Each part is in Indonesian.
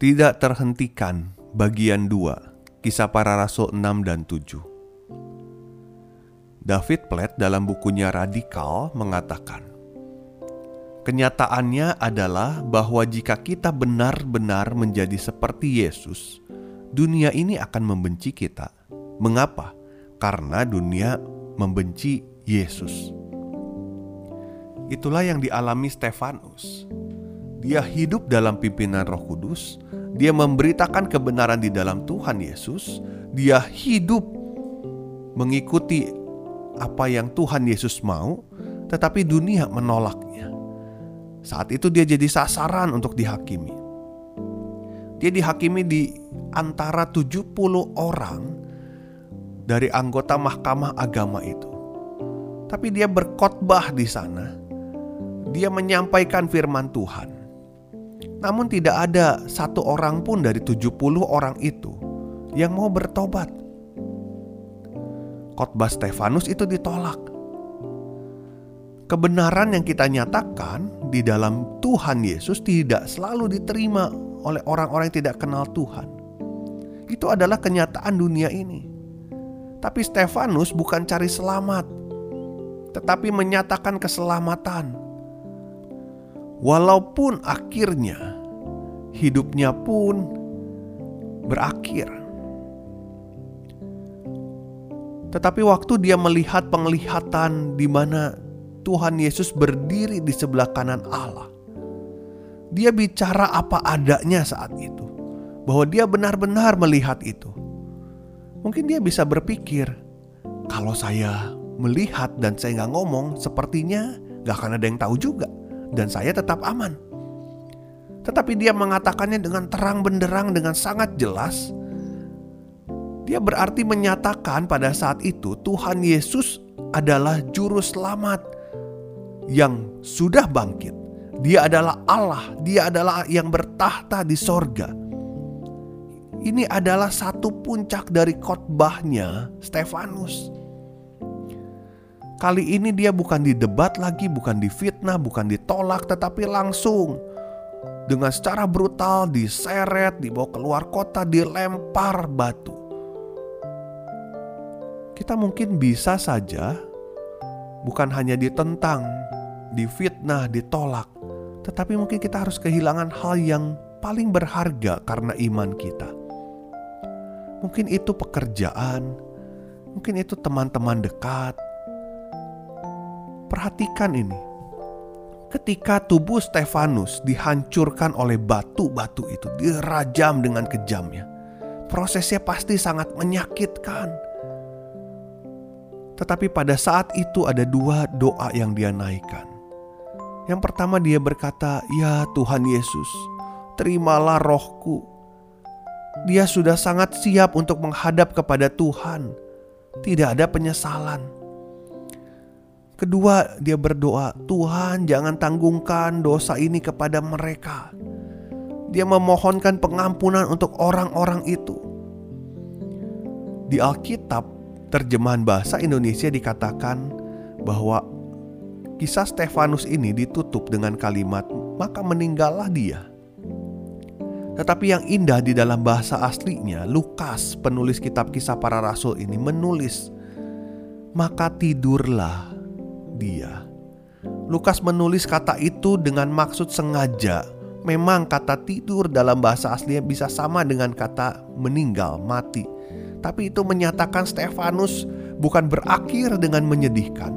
Tidak terhentikan bagian 2 Kisah para Rasul 6 dan 7 David Platt dalam bukunya Radikal mengatakan Kenyataannya adalah bahwa jika kita benar-benar menjadi seperti Yesus Dunia ini akan membenci kita. Mengapa? Karena dunia membenci Yesus. Itulah yang dialami Stefanus dia hidup dalam pimpinan Roh Kudus, dia memberitakan kebenaran di dalam Tuhan Yesus, dia hidup mengikuti apa yang Tuhan Yesus mau, tetapi dunia menolaknya. Saat itu dia jadi sasaran untuk dihakimi. Dia dihakimi di antara 70 orang dari anggota mahkamah agama itu. Tapi dia berkhotbah di sana. Dia menyampaikan firman Tuhan namun tidak ada satu orang pun dari 70 orang itu yang mau bertobat. Khotbah Stefanus itu ditolak. Kebenaran yang kita nyatakan di dalam Tuhan Yesus tidak selalu diterima oleh orang-orang yang tidak kenal Tuhan. Itu adalah kenyataan dunia ini. Tapi Stefanus bukan cari selamat, tetapi menyatakan keselamatan walaupun akhirnya hidupnya pun berakhir. Tetapi waktu dia melihat penglihatan di mana Tuhan Yesus berdiri di sebelah kanan Allah, dia bicara apa adanya saat itu, bahwa dia benar-benar melihat itu. Mungkin dia bisa berpikir, kalau saya melihat dan saya nggak ngomong, sepertinya gak akan ada yang tahu juga dan saya tetap aman. Tetapi dia mengatakannya dengan terang benderang dengan sangat jelas. Dia berarti menyatakan pada saat itu Tuhan Yesus adalah juru selamat yang sudah bangkit. Dia adalah Allah, dia adalah yang bertahta di sorga. Ini adalah satu puncak dari khotbahnya Stefanus. Kali ini dia bukan didebat lagi, bukan difitnah, bukan ditolak, tetapi langsung dengan secara brutal diseret, dibawa keluar kota, dilempar batu. Kita mungkin bisa saja bukan hanya ditentang, difitnah, ditolak, tetapi mungkin kita harus kehilangan hal yang paling berharga karena iman kita. Mungkin itu pekerjaan, mungkin itu teman-teman dekat, Perhatikan ini. Ketika tubuh Stefanus dihancurkan oleh batu-batu itu, dirajam dengan kejamnya. Prosesnya pasti sangat menyakitkan. Tetapi pada saat itu ada dua doa yang dia naikkan. Yang pertama dia berkata, "Ya Tuhan Yesus, terimalah rohku." Dia sudah sangat siap untuk menghadap kepada Tuhan. Tidak ada penyesalan Kedua, dia berdoa, "Tuhan, jangan tanggungkan dosa ini kepada mereka." Dia memohonkan pengampunan untuk orang-orang itu. Di Alkitab, terjemahan bahasa Indonesia dikatakan bahwa kisah Stefanus ini ditutup dengan kalimat, "Maka meninggallah dia." Tetapi yang indah di dalam bahasa aslinya, Lukas, penulis kitab Kisah Para Rasul ini menulis, "Maka tidurlah dia. Lukas menulis kata itu dengan maksud sengaja. Memang kata tidur dalam bahasa aslinya bisa sama dengan kata meninggal, mati. Tapi itu menyatakan Stefanus bukan berakhir dengan menyedihkan,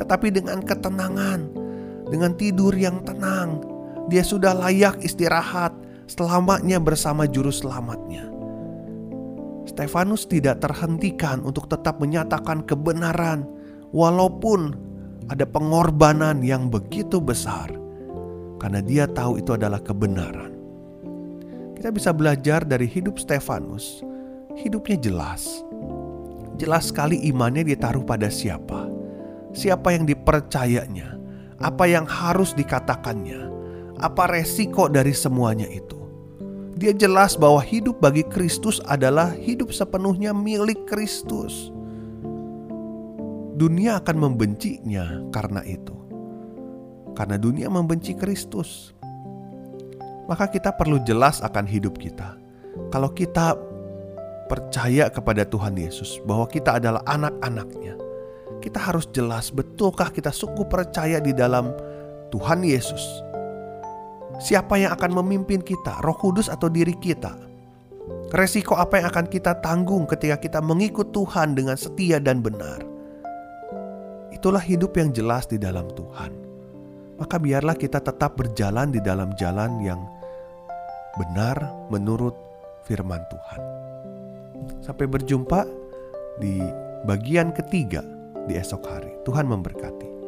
tetapi dengan ketenangan, dengan tidur yang tenang. Dia sudah layak istirahat selamanya bersama juru selamatnya. Stefanus tidak terhentikan untuk tetap menyatakan kebenaran walaupun ada pengorbanan yang begitu besar karena dia tahu itu adalah kebenaran. Kita bisa belajar dari hidup Stefanus. Hidupnya jelas. Jelas sekali imannya ditaruh pada siapa. Siapa yang dipercayanya. Apa yang harus dikatakannya. Apa resiko dari semuanya itu. Dia jelas bahwa hidup bagi Kristus adalah hidup sepenuhnya milik Kristus. Dunia akan membencinya karena itu karena dunia membenci Kristus. Maka kita perlu jelas akan hidup kita. Kalau kita percaya kepada Tuhan Yesus bahwa kita adalah anak-anaknya, kita harus jelas betulkah kita sungguh percaya di dalam Tuhan Yesus. Siapa yang akan memimpin kita, Roh Kudus atau diri kita? Resiko apa yang akan kita tanggung ketika kita mengikut Tuhan dengan setia dan benar? Itulah hidup yang jelas di dalam Tuhan maka biarlah kita tetap berjalan di dalam jalan yang benar menurut firman Tuhan. Sampai berjumpa di bagian ketiga di esok hari. Tuhan memberkati.